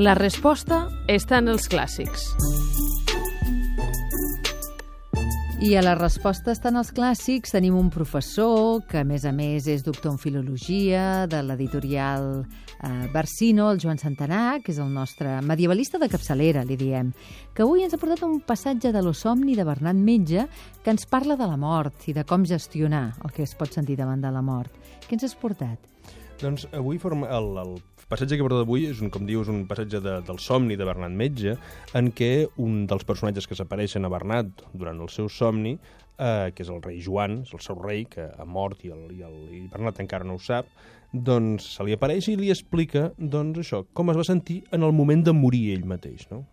La resposta està en els clàssics. I a la resposta estan els clàssics. Tenim un professor que, a més a més, és doctor en filologia de l'editorial eh, Barsino, el Joan Santanà, que és el nostre medievalista de capçalera, li diem, que avui ens ha portat un passatge de l'Osomni de Bernat Metge que ens parla de la mort i de com gestionar el que es pot sentir davant de la mort. Què ens has portat? Doncs avui forma el, el passatge que he portat avui és, un, com dius, un passatge de, del somni de Bernat Metge, en què un dels personatges que s'apareixen a Bernat durant el seu somni, eh, que és el rei Joan, és el seu rei, que ha mort i, el, i, el, i Bernat encara no ho sap, doncs se li apareix i li explica doncs, això, com es va sentir en el moment de morir ell mateix. No?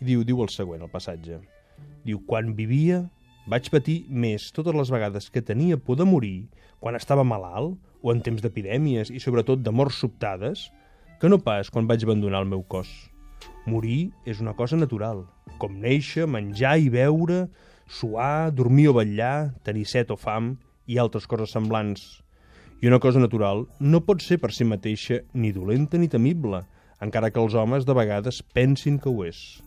I diu, diu el següent, el passatge. Diu, quan vivia vaig patir més totes les vegades que tenia por de morir, quan estava malalt, o en temps d'epidèmies i sobretot de morts sobtades, que no pas quan vaig abandonar el meu cos. Morir és una cosa natural, com néixer, menjar i beure, suar, dormir o vetllar, tenir set o fam i altres coses semblants. I una cosa natural no pot ser per si mateixa ni dolenta ni temible, encara que els homes de vegades pensin que ho és.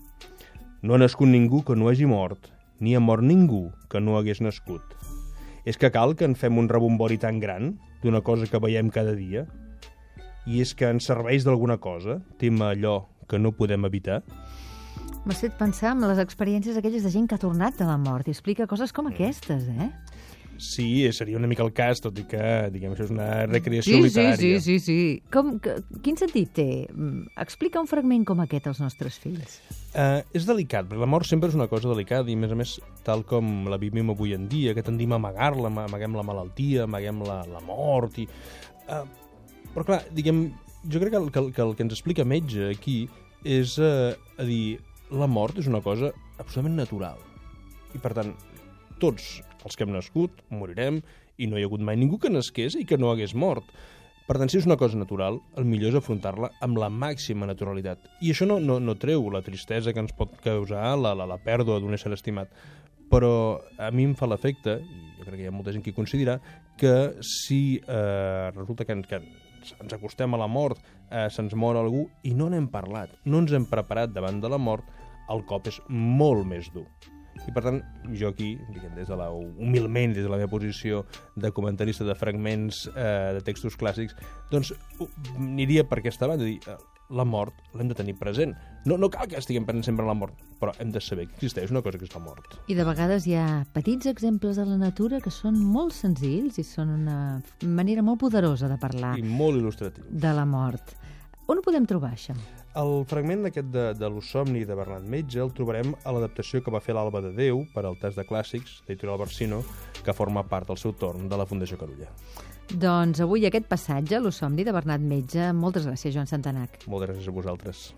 No ha nascut ningú que no hagi mort, ni ha mort ningú que no hagués nascut. És que cal que en fem un rebombori tan gran d'una cosa que veiem cada dia? I és que ens serveix d'alguna cosa, tema allò que no podem evitar? M'has fet pensar en les experiències aquelles de gent que ha tornat de la mort i explica coses com aquestes, eh? Sí, seria una mica el cas, tot i que, diguem, això és una recreació sí, literària. Sí, sí, sí, sí. Com, que, quin sentit té? Mm, Explica un fragment com aquest als nostres fills. Uh, és delicat, perquè la mort sempre és una cosa delicada i, a més a més, tal com la vivim avui en dia, que tendim a amagar-la, amaguem la malaltia, amaguem la, la mort... I, uh, però, clar, diguem, jo crec que el, que, el, que el que ens explica metge aquí és uh, a dir, la mort és una cosa absolutament natural. I, per tant, tots els que hem nascut morirem i no hi ha hagut mai ningú que nasqués i que no hagués mort. Per tant, si és una cosa natural, el millor és afrontar-la amb la màxima naturalitat. I això no, no, no treu la tristesa que ens pot causar la, la, la pèrdua d'un ésser estimat. Però a mi em fa l'efecte, i jo crec que hi ha molta gent que considera, que si eh, resulta que, que ens acostem a la mort, eh, se'ns mor algú i no n'hem parlat, no ens hem preparat davant de la mort, el cop és molt més dur. I per tant, jo aquí, diguem, des de la, humilment, des de la meva posició de comentarista de fragments eh, de textos clàssics, doncs aniria per aquesta banda, dir, eh, la mort l'hem de tenir present. No, no cal que estiguem pensant sempre en la mort, però hem de saber que existeix una cosa que és la mort. I de vegades hi ha petits exemples de la natura que són molt senzills i són una manera molt poderosa de parlar I molt il·lustratiu. de la mort. On ho podem trobar, això? El fragment aquest de, de l'Osomni de Bernat Metge el trobarem a l'adaptació que va fer l'Alba de Déu per al test de clàssics d'Editorial Barsino, que forma part al seu torn de la Fundació Carulla. Doncs avui aquest passatge, l'Osomni de Bernat Metge. Moltes gràcies, Joan Santanac. Moltes gràcies a vosaltres.